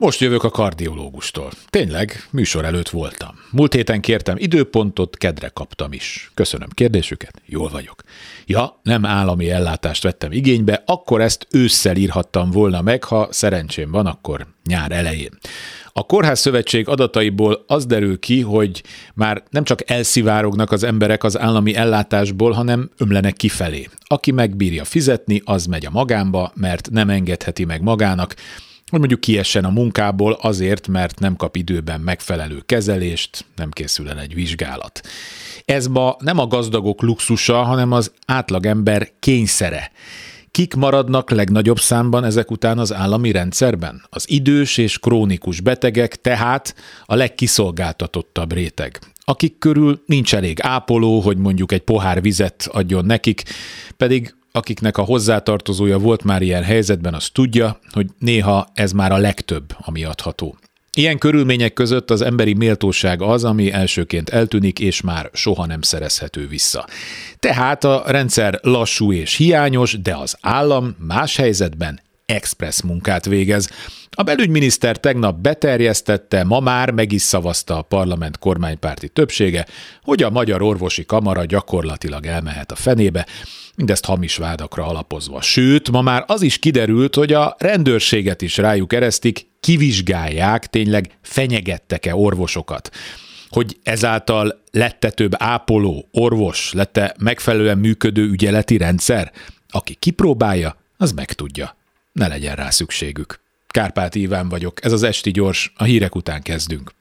Most jövök a kardiológustól. Tényleg, műsor előtt voltam. Múlt héten kértem időpontot, kedre kaptam is. Köszönöm kérdésüket, jól vagyok. Ja, nem állami ellátást vettem igénybe, akkor ezt ősszel írhattam volna meg, ha szerencsém van, akkor nyár elején. A Kórház Szövetség adataiból az derül ki, hogy már nem csak elszivárognak az emberek az állami ellátásból, hanem ömlenek kifelé. Aki megbírja fizetni, az megy a magánba, mert nem engedheti meg magának, hogy mondjuk kiessen a munkából azért, mert nem kap időben megfelelő kezelést, nem készül el egy vizsgálat. Ez ma nem a gazdagok luxusa, hanem az átlagember kényszere. Kik maradnak legnagyobb számban ezek után az állami rendszerben? Az idős és krónikus betegek, tehát a legkiszolgáltatottabb réteg akik körül nincs elég ápoló, hogy mondjuk egy pohár vizet adjon nekik, pedig akiknek a hozzátartozója volt már ilyen helyzetben, az tudja, hogy néha ez már a legtöbb, ami adható. Ilyen körülmények között az emberi méltóság az, ami elsőként eltűnik, és már soha nem szerezhető vissza. Tehát a rendszer lassú és hiányos, de az állam más helyzetben express munkát végez. A belügyminiszter tegnap beterjesztette, ma már meg is szavazta a parlament kormánypárti többsége, hogy a Magyar Orvosi Kamara gyakorlatilag elmehet a fenébe, mindezt hamis vádakra alapozva. Sőt, ma már az is kiderült, hogy a rendőrséget is rájuk eresztik, kivizsgálják, tényleg fenyegettek-e orvosokat hogy ezáltal lette több ápoló, orvos, lette megfelelően működő ügyeleti rendszer? Aki kipróbálja, az megtudja. Ne legyen rá szükségük. Kárpát Iván vagyok, ez az Esti Gyors, a hírek után kezdünk.